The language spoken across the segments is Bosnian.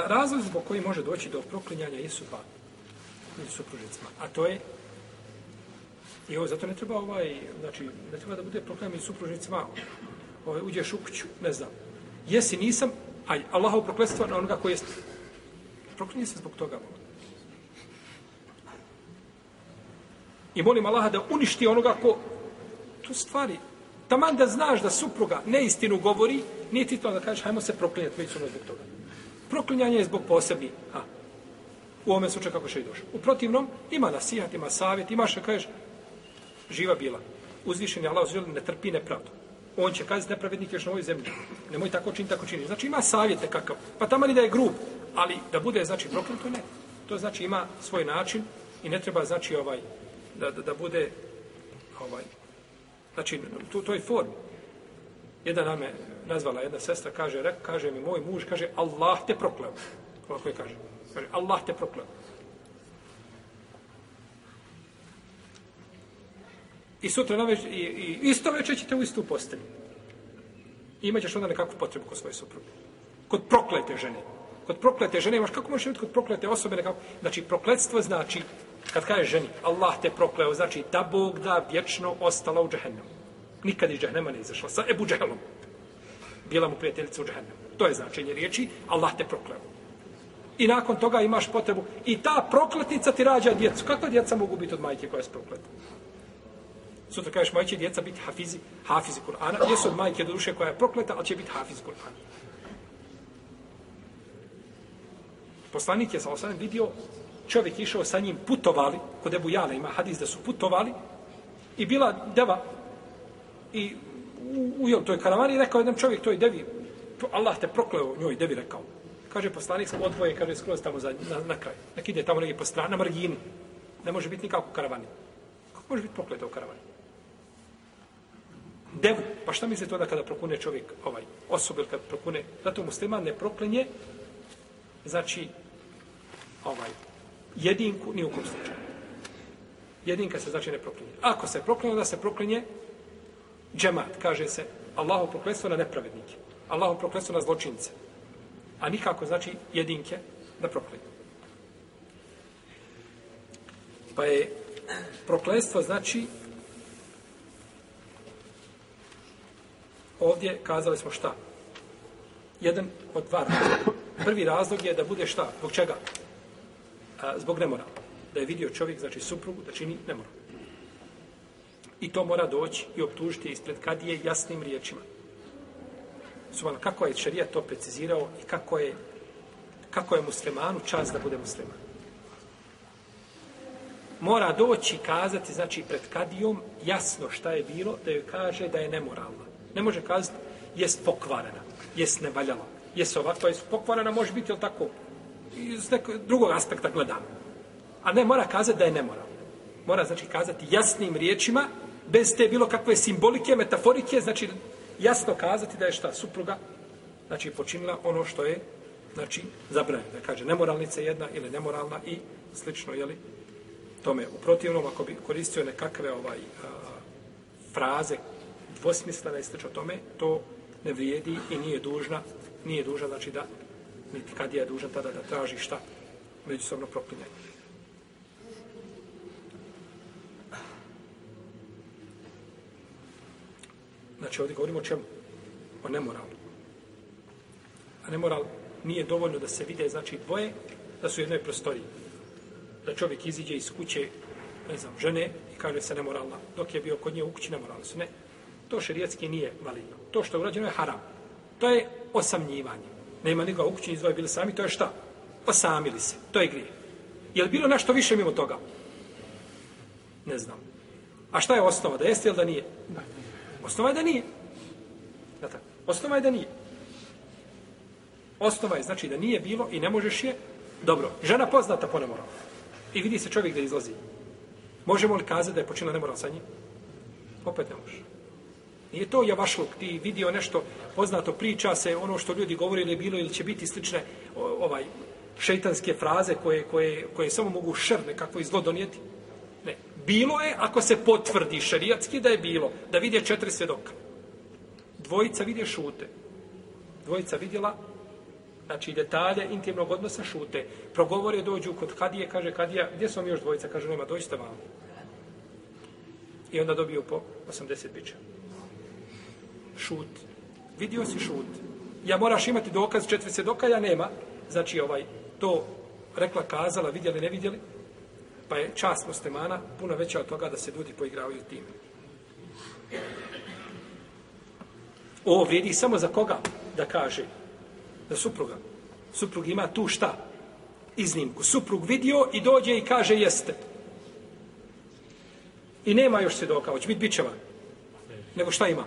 Razlog zbog koji može doći do proklinjanja jesu dva među supružnicima. A to je I ovo, zato ne treba ovaj, znači, ne treba da bude proklinjan među supružnicima, ovaj, uđeš u kuću, ne znam. Jesi, nisam, aj, Allahov prokletstvo na onoga koji jeste. Proklinje se zbog toga, molim. I molim Allaha da uništi onoga ko... tu stvari. Taman da znaš da supruga neistinu govori, nije ti to da kažeš, hajmo se proklinjati međusobno zbog toga. Proklinjanje je zbog posebni. Ha. U ovome slučaju kako še i došlo. U protivnom, ima nasijat, ima savjet, ima što kažeš, živa bila. Uzvišen je Allah uzvišen, ne trpi nepravdu. On će kazati nepravednik još na ovoj zemlji. Nemoj tako čini, tako čini. Znači ima savjete kakav. Pa tamo da je grub, ali da bude, znači, prokleto ne. To znači ima svoj način i ne treba, znači, ovaj, da, da, da bude, ovaj, znači, to, to je form. Jedan nam je nazvala jedna sestra, kaže, rek, kaže mi moj muž, kaže, Allah te prokleo. Ovako je kaže. kaže Allah te prokleo. I sutra na i, i isto večer ćete u istu postelju. I imaćeš onda nekakvu potrebu kod svoje supruge. Kod proklete žene. Kod proklete žene imaš, kako možeš imati kod proklete osobe nekako? Znači, prokletstvo znači, kad kažeš ženi, Allah te prokleo, znači da Bog da vječno ostala u džehennemu. Nikad iz džehennema ne izašla. Sa Ebu Džehelom. Bila mu prijateljica u džehennemu. To je značenje riječi, Allah te prokleo. I nakon toga imaš potrebu. I ta prokletnica ti rađa djecu. Kakva djeca mogu biti od majke koja je prokleta? Sutra kažeš, moj će djeca biti hafizi, hafizi Kur'ana. Jesu od majke do duše koja je prokleta, ali će biti hafiz Kur'ana. Poslanik je sa osanem vidio, čovjek išao sa njim, putovali, kod Ebu Jale ima hadis da su putovali, i bila deva, i u, u toj karavani rekao jedan čovjek toj devi, Allah te prokleo njoj, devi rekao. Kaže poslanik, odvoje, kaže, skroz tamo za, na, na kraj. Nek ide tamo negdje po strani, na margini. Ne može biti nikako u karavani. Kako može biti prokleta u karavani? devu. Pa šta mislite onda kada prokune čovjek, ovaj, osoba ili kada prokune, zato musliman ne proklinje, znači, ovaj, jedinku ni u kom slučaju. Jedinka se znači ne proklinje. Ako se proklinje, onda se proklinje džemat, kaže se, Allahu prokletstvo na nepravednike. Allahu prokletstvo na zločince. A nikako, znači, jedinke da prokletu. Pa je prokletstvo, znači, ovdje kazali smo šta? Jedan od dva razloga. Prvi razlog je da bude šta? Zbog čega? A, zbog nemora. Da je vidio čovjek, znači suprugu, da čini nemoral. I to mora doći i optužiti ispred kadije jasnim riječima. Suman, kako je šarijat to precizirao i kako je, kako je muslimanu čas da bude musliman. Mora doći i kazati, znači, pred kadijom jasno šta je bilo, da joj kaže da je nemoralna. Ne može kazati, jest pokvarena, jest nevaljala, jest ovakva, jest pokvarena, može biti, jel tako, iz nekog drugog aspekta gledam. A ne, mora kazati da je nemoralna. Mora, znači, kazati jasnim riječima, bez te bilo kakve simbolike, metaforike, znači, jasno kazati da je šta, supruga, znači, počinila ono što je, znači, zabranjeno. Da kaže, nemoralnica jedna ili nemoralna i slično, jeli, tome. U protivnom, ako bi koristio nekakve ovaj, a, fraze dvosmislene i slično tome, to ne vrijedi i nije dužna, nije dužna, znači da, niti kad je dužan tada da traži šta, međusobno proklinjanje. Znači ovdje govorimo o čemu? O nemoralu. A nemoral nije dovoljno da se vide, znači dvoje, da su u jednoj prostoriji. Da čovjek iziđe iz kuće, ne znam, žene i kaže se nemoralna. Dok je bio kod nje u kući nemoralna su. Ne, to šerijetski nije validno. To što je urađeno je haram. To je osamnjivanje. Nema nikoga ukućeni izdvoje bili sami, to je šta? Osamili se. To je grije. Je li bilo nešto više mimo toga? Ne znam. A šta je osnova? Da jeste ili da nije? Osnova je da nije. Da tako. Osnova je da nije. Osnova je znači da nije bilo i ne možeš je. Dobro, žena poznata po nemoralu. I vidi se čovjek da izlazi. Možemo li kazati da je počinila nemoral sa njim? Opet ne može. Nije to javašluk, ti vidio nešto poznato, priča se ono što ljudi govore ili bilo ili će biti slične ovaj šeitanske fraze koje, koje, koje samo mogu šr nekako izlo donijeti. Ne. Bilo je, ako se potvrdi šerijatski da je bilo, da vidje četiri svjedoka. Dvojica vidje šute. Dvojica vidjela Znači, detalje intimnog odnosa šute. Progovore, dođu kod kadije, kaže kadija, gdje su vam još dvojica? Kaže, nema, dođite vam. I onda dobiju po 80 bića. Šut. Vidio si šut. Ja moraš imati dokaz, četiri se dokaja nema. Znači, ovaj, to rekla, kazala, vidjeli, ne vidjeli. Pa je čast muslimana puno veća od toga da se ljudi poigravaju tim. Ovo vrijedi samo za koga da kaže za supruga. Suprug ima tu šta? Iznimku. Suprug vidio i dođe i kaže jeste. I nema još svjedoka, doka, hoće biti bičeva. Nego šta ima?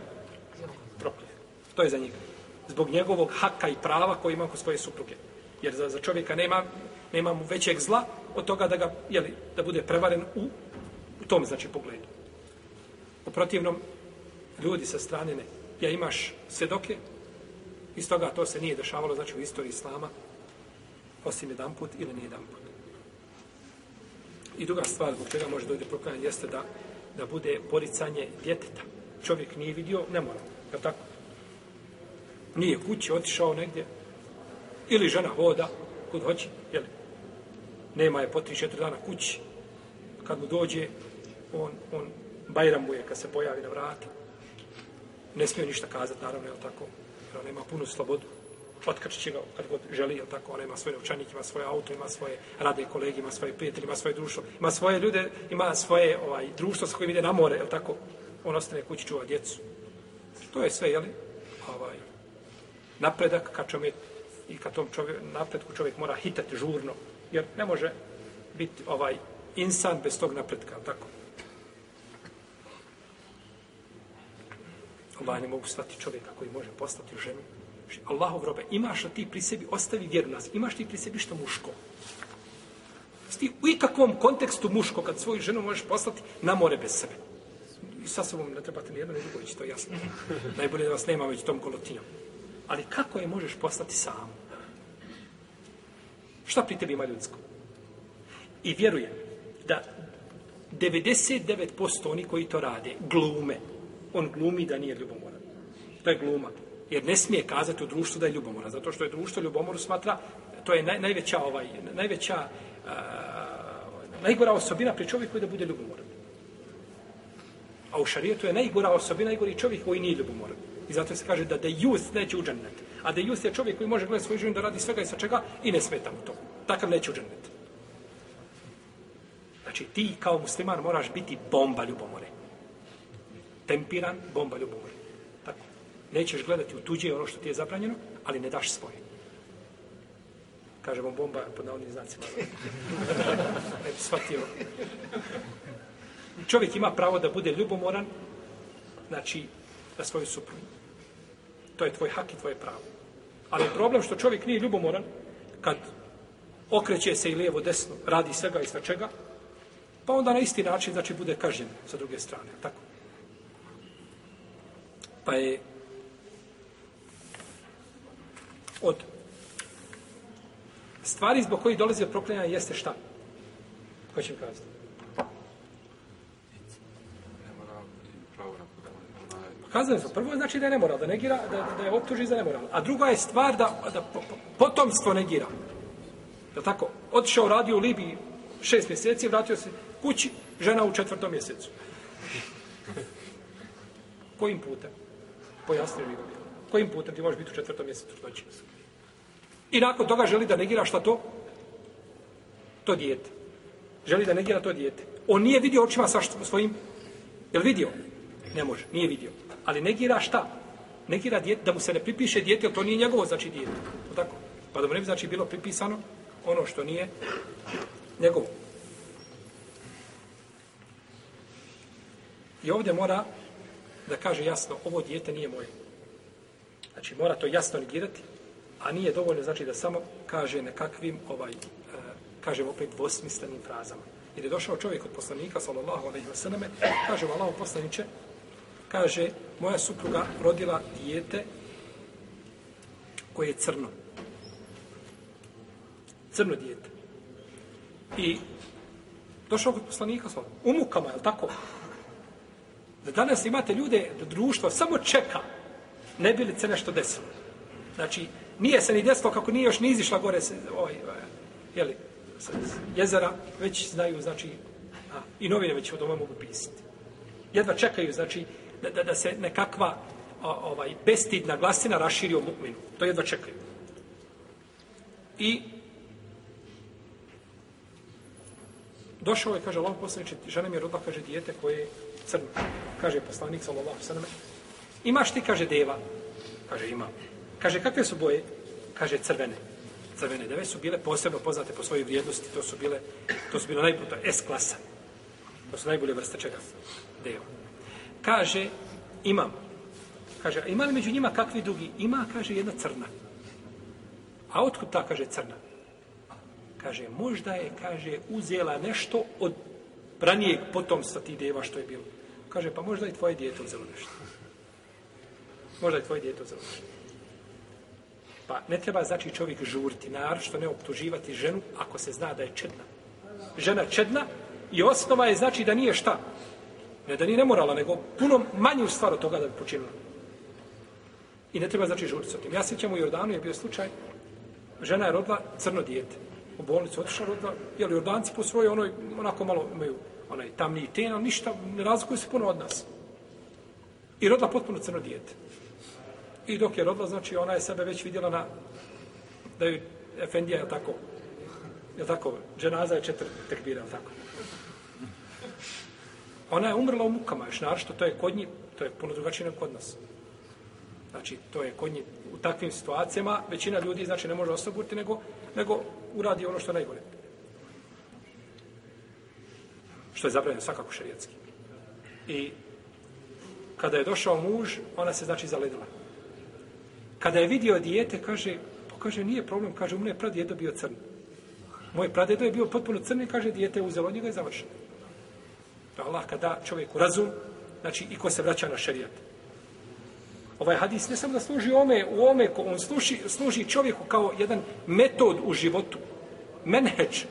Proklje. To je za njega. Zbog njegovog haka i prava koji ima kod svoje supruge. Jer za, za čovjeka nema, nema mu većeg zla od toga da ga, jeli, da bude prevaren u, u tom, znači, pogledu. U protivnom, ljudi sa strane ne. Ja imaš sedoke, iz toga to se nije dešavalo, znači, u istoriji Islama, osim jedan put ili nije jedan put. I druga stvar zbog čega može doći proklanjanje jeste da, da bude poricanje djeteta. Čovjek nije vidio, ne mora. Je tako? Nije kući, otišao negdje. Ili žena hoda, kud hoće, jel? Nema je po tri, četiri dana kući. Kad mu dođe, on, on bajramuje kad se pojavi na vrata. Ne smije ništa kazati, naravno, je tako? Jer on nema punu slobodu otkačit će ga kad god želi, jel tako, ona ima svoj novčanik, ima svoje auto, ima svoje rade kolege, ima svoje prijatelje, ima svoje društvo, ima svoje ljude, ima svoje ovaj, društvo s kojim ide na more, jel tako, on ostane kući čuva djecu. To je sve, jel, ovaj, napredak ka čovjek, i ka tom čovjek, napredku čovjek mora hitati žurno, jer ne može biti ovaj insan bez tog napretka, tako. Allah ne mogu stati čovjeka koji može postati ženu, Znači, Allahov robe, imaš li ti pri sebi, ostavi vjeru nas, imaš ti pri sebi što muško? Ti u ikakvom kontekstu muško, kad svoju ženu možeš poslati na more bez sebe. I sa sobom ne trebate ni jedno, ni drugo, to je jasno. Najbolje da vas nema već tom kolotinjom. Ali kako je možeš poslati sam? Šta pri tebi ima ljudsko? I vjerujem da 99% oni koji to rade, glume. On glumi da nije ljubomoran. To je gluma. Jer ne smije kazati u društvu da je ljubomoran, zato što je društvo ljubomoru smatra, to je naj, najveća, ovaj, najveća, uh, najgora osobina pri čovjeku je da bude ljubomoran. A u šarijetu je najgora osobina, najgori čovjek koji nije ljubomoran. I zato se kaže da da youth neće u džennet. A da youth je čovjek koji može gledati svoju ženu da radi svega i sa čega i ne smeta mu to. Takav neće u džennet. Znači ti kao musliman moraš biti bomba ljubomore. Tempiran bomba ljubomore. Nećeš gledati u tuđe ono što ti je zabranjeno, ali ne daš svoje. Kažemo bomba pod navodnim znacima. ne bi shvatio. Čovjek ima pravo da bude ljubomoran, znači, na svoju suprugu. To je tvoj hak i tvoje pravo. Ali problem što čovjek nije ljubomoran, kad okreće se i lijevo, desno, radi svega i sva čega, pa onda na isti način, znači, bude kažnjen sa druge strane. Tako. Pa je od stvari zbog kojih dolazi od proklinjanja jeste šta? Ko će mi kazati? Kazali smo, prvo znači da je nemoral, da negira, da, da je optuži za nemoral. A druga je stvar da, da potomstvo negira. Da tako? Otišao, radio u Libiji šest mjeseci, vratio se kući, žena u četvrtom mjesecu. Kojim putem? Pojasnio mi ga. Kojim putem ti možeš biti u četvrtom mjesecu trudnoće? I nakon toga želi da negira šta to? To dijete. Želi da negira to dijete. On nije vidio očima sa svojim... Je vidio? Ne može, nije vidio. Ali negira šta? Negira dijete, da mu se ne pripiše dijete, jer to nije njegovo, znači dijete. O tako? Pa da mu ne bi znači bilo pripisano ono što nije njegovo. I ovdje mora da kaže jasno, ovo dijete nije moje. Znači, mora to jasno negirati, a nije dovoljno, znači, da samo kaže nekakvim, ovaj, eh, kaže opet dvosmislenim frazama. Jer je došao čovjek od poslanika, sallallahu alaihi wasallam, kaže mu Allah poslaniće, kaže, moja supruga rodila dijete koje je crno. Crno dijete. I došao kod poslanika, sallallahu u mukama, je li tako? Da danas imate ljude, da društvo samo čeka ne bi li se nešto desilo. Znači, Nije se ni desilo kako nije još ni izišla gore se, ovaj, ovaj, jeli, sa jezera, već znaju, znači, a, i novine već od doma mogu pisati. Jedva čekaju, znači, da, da, da se nekakva a, ovaj, bestidna glasina raširi o mu'minu. To jedva čekaju. I došao je, kaže Allah poslaniče, žena mi je rodila, kaže, dijete koje je crno. Kaže poslanik, sallallahu sallam, imaš ti, kaže, deva? Kaže, imam. Kaže, kakve su boje? Kaže, crvene. Crvene deve su bile posebno poznate po svojoj vrijednosti. To su bile, to su bile najbolje, S klasa. To su najbolje vrste čega? Deva. Kaže, imam. Kaže, ima li među njima kakvi dugi? Ima, kaže, jedna crna. A otkud ta, kaže, crna? Kaže, možda je, kaže, uzela nešto od ranijeg potomstva ti deva što je bilo. Kaže, pa možda i tvoje dijete uzelo nešto. Možda je tvoje dijete uzelo nešto. Pa ne treba znači čovjek žurti, naravno što ne optuživati ženu ako se zna da je čedna. Žena čedna i osnova je znači da nije šta. Ne da nije nemorala, nego puno manju stvar od toga da bi počinila. I ne treba znači žurti sa tim. Ja sjećam u Jordanu je bio slučaj, žena je rodila crno dijete. U bolnicu otišla rodila, jer Jordanci po svojoj onoj, onako malo imaju onaj tamni ten, ali ništa, ne razlikuju se puno od nas. I rodila potpuno crno dijete. I dok je rodila, znači ona je sebe već vidjela na, da je Efendija, je tako, je tako, dženaza je četiri tekbira, je tako. Ona je umrla u mukama, još naravno, to je kod njih, to je puno drugačije nego kod nas. Znači, to je kod njih, u takvim situacijama, većina ljudi, znači, ne može osobiti, nego, nego uradi ono što je najbolje. Što je zabranjeno svakako šarijetski. I kada je došao muž, ona se, znači, zaledila. Kada je vidio dijete, kaže, pa kaže, nije problem, kaže, u mene je pradjedo bio crn. Moj pradjedo je bio potpuno crn i kaže, dijete je uzelo njega i završeno. To Allah kada čovjeku razum, znači i ko se vraća na šerijat. Ovaj hadis ne samo da služi ome, u ome, ko on služi, služi čovjeku kao jedan metod u životu. Menheđ.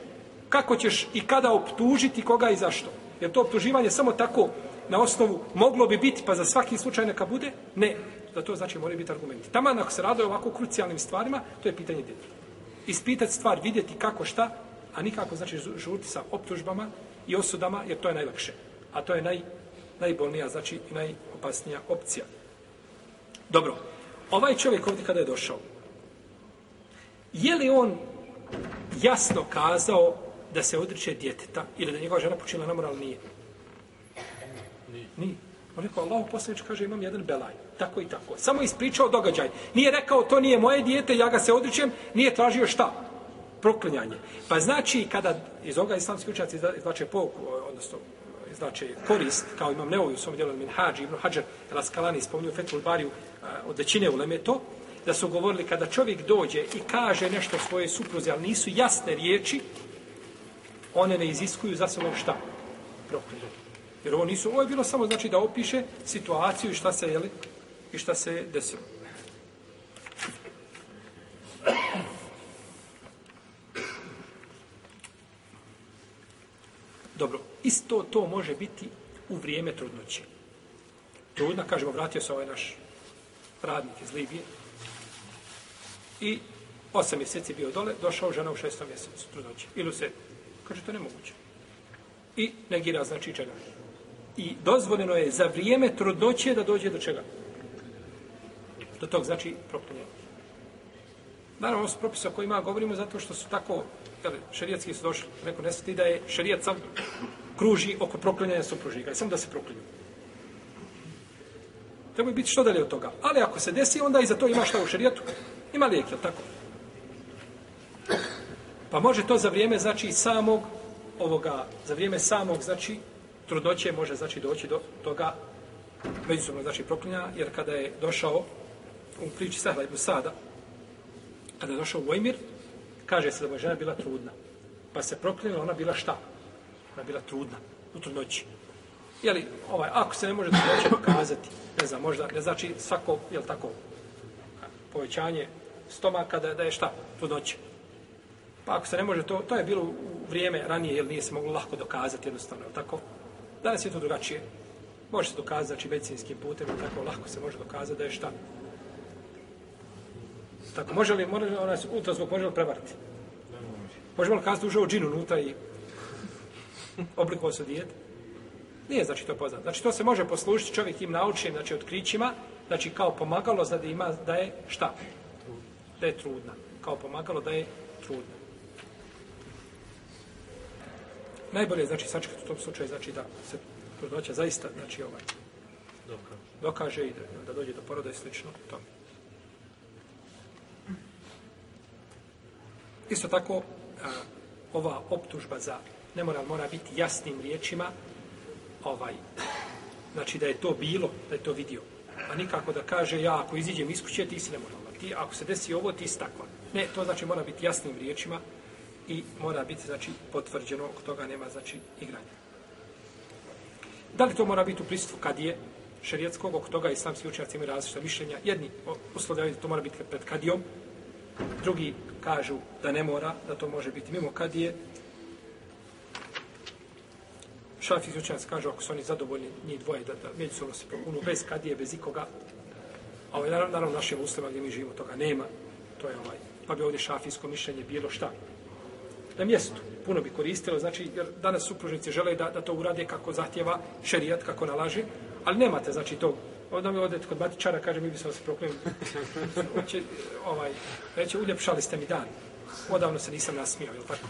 Kako ćeš i kada optužiti koga i zašto. Jer to optuživanje samo tako na osnovu moglo bi biti, pa za svaki slučaj neka bude? Ne. Da to znači moraju biti argumenti. Tamo ako se je ovako krucijalnim stvarima, to je pitanje djeteta. Ispitati stvar, vidjeti kako šta, a nikako znači žuriti sa optužbama i osudama, jer to je najlakše. A to je naj, najbolnija, znači i najopasnija opcija. Dobro, ovaj čovjek ovdje kada je došao, je li on jasno kazao da se odriče djeteta ili da njegova žena počela na moral nije? Nije. On rekao, Allah poslanič kaže, imam jedan belaj. Tako i tako. Samo ispričao događaj. Nije rekao, to nije moje dijete, ja ga se odričem, nije tražio šta? Proklinjanje. Pa znači, kada iz ovoga islamski učenjaci izvlače pouku, odnosno izvlače korist, kao imam neovi u svom djelu min hađi, Ibn Hađar, Raskalani, spominju Fethul Bariju, od većine uleme to, da su govorili kada čovjek dođe i kaže nešto svoje supruze, ali nisu jasne riječi, one ne iziskuju za sobom šta? Proklinje. Jer ovo nisu, ovo je bilo samo znači da opiše situaciju i šta se, jeli, i šta se desilo. Dobro, isto to može biti u vrijeme trudnoće. Trudna, kažemo, vratio se ovaj naš radnik iz Libije i osam mjeseci bio dole, došao žena u šestom mjesecu trudnoće. Ili se, kaže, to nemoguće. I negira, znači, čega? I dozvoljeno je za vrijeme trudnoće da dođe do čega? Do tog, znači, proklinjenja. Naravno, ovo su propise o kojima govorimo zato što su tako, jel, šarijatski su došli, neko ne da je šarijat sam kruži oko proklinjanja supružnika, samo da se proklinju. Treba biti što dalje od toga. Ali ako se desi, onda i za to ima šta u šerijetu. Ima lijek, jel tako? Pa može to za vrijeme, znači, samog ovoga, za vrijeme samog, znači, trudnoće može znači doći do toga međusobno znači proklinja, jer kada je došao u priči Sahla ibn Sada, kada je došao Vojmir, kaže se da je žena bila trudna. Pa se proklinila, ona bila šta? Ona bila trudna, u trudnoći. Jeli, ovaj, ako se ne može trudnoće dokazati, ne znam, možda, ne znači svako, jel tako, povećanje stomaka da, da je šta? Trudnoće. Pa ako se ne može, to, to je bilo u vrijeme ranije, jer nije se moglo lahko dokazati jednostavno, jel tako? Danas je to drugačije. Može se dokazati, znači, medicinskim putem, tako lako se može dokazati da je šta? Tako, može li, može li onaj ultrazvuk, može li prevariti? Možemo li kazati ušao džin unutra i oblikovao se dijete? Nije znači to poznato. Znači to se može poslužiti čovjek tim naučnim znači, otkrićima, znači kao pomagalo da ima da je šta? Da je trudna. Kao pomagalo da je trudna. Najbolje je znači sačekati u tom slučaju znači da se trudnoća zaista znači ovaj Dokaže. dokaže i da, da dođe do poroda i slično tome. Isto tako, a, ova optužba za nemoral mora biti jasnim riječima, ovaj, znači da je to bilo, da je to vidio. A nikako da kaže, ja ako iziđem iz kuće, ti si nemoralna. Ti, ako se desi ovo, ti si takva. Ne, to znači mora biti jasnim riječima i mora biti, znači, potvrđeno, oko toga nema, znači, igranja. Da li to mora biti u prisutstvu kadije šerijetskog, oko toga islamski učenjaci imaju različita mišljenja. Jedni uslovljaju da to mora biti pred kadijom, drugi kažu da ne mora, da to može biti mimo kadije. Šafijski učenjaci kažu ako su oni zadovoljni njih dvoje, da, da međusobno se prokunu bez kadije, bez ikoga. A ovaj, naravno, naravno našim uslima gdje mi živimo toga nema. To je ovaj, pa bi ovdje šafijsko mišljenje bilo šta. Na mjestu puno bi koristilo, znači, jer danas supružnici žele da, da to urade kako zahtjeva šerijat, kako nalaže, ali nemate, znači, to Onda mi odete kod matičara, kaže, mi bi se vas proklinili. Hoće, ovaj, reće, uljepšali ste mi dan. Odavno se nisam nasmijao, je tako?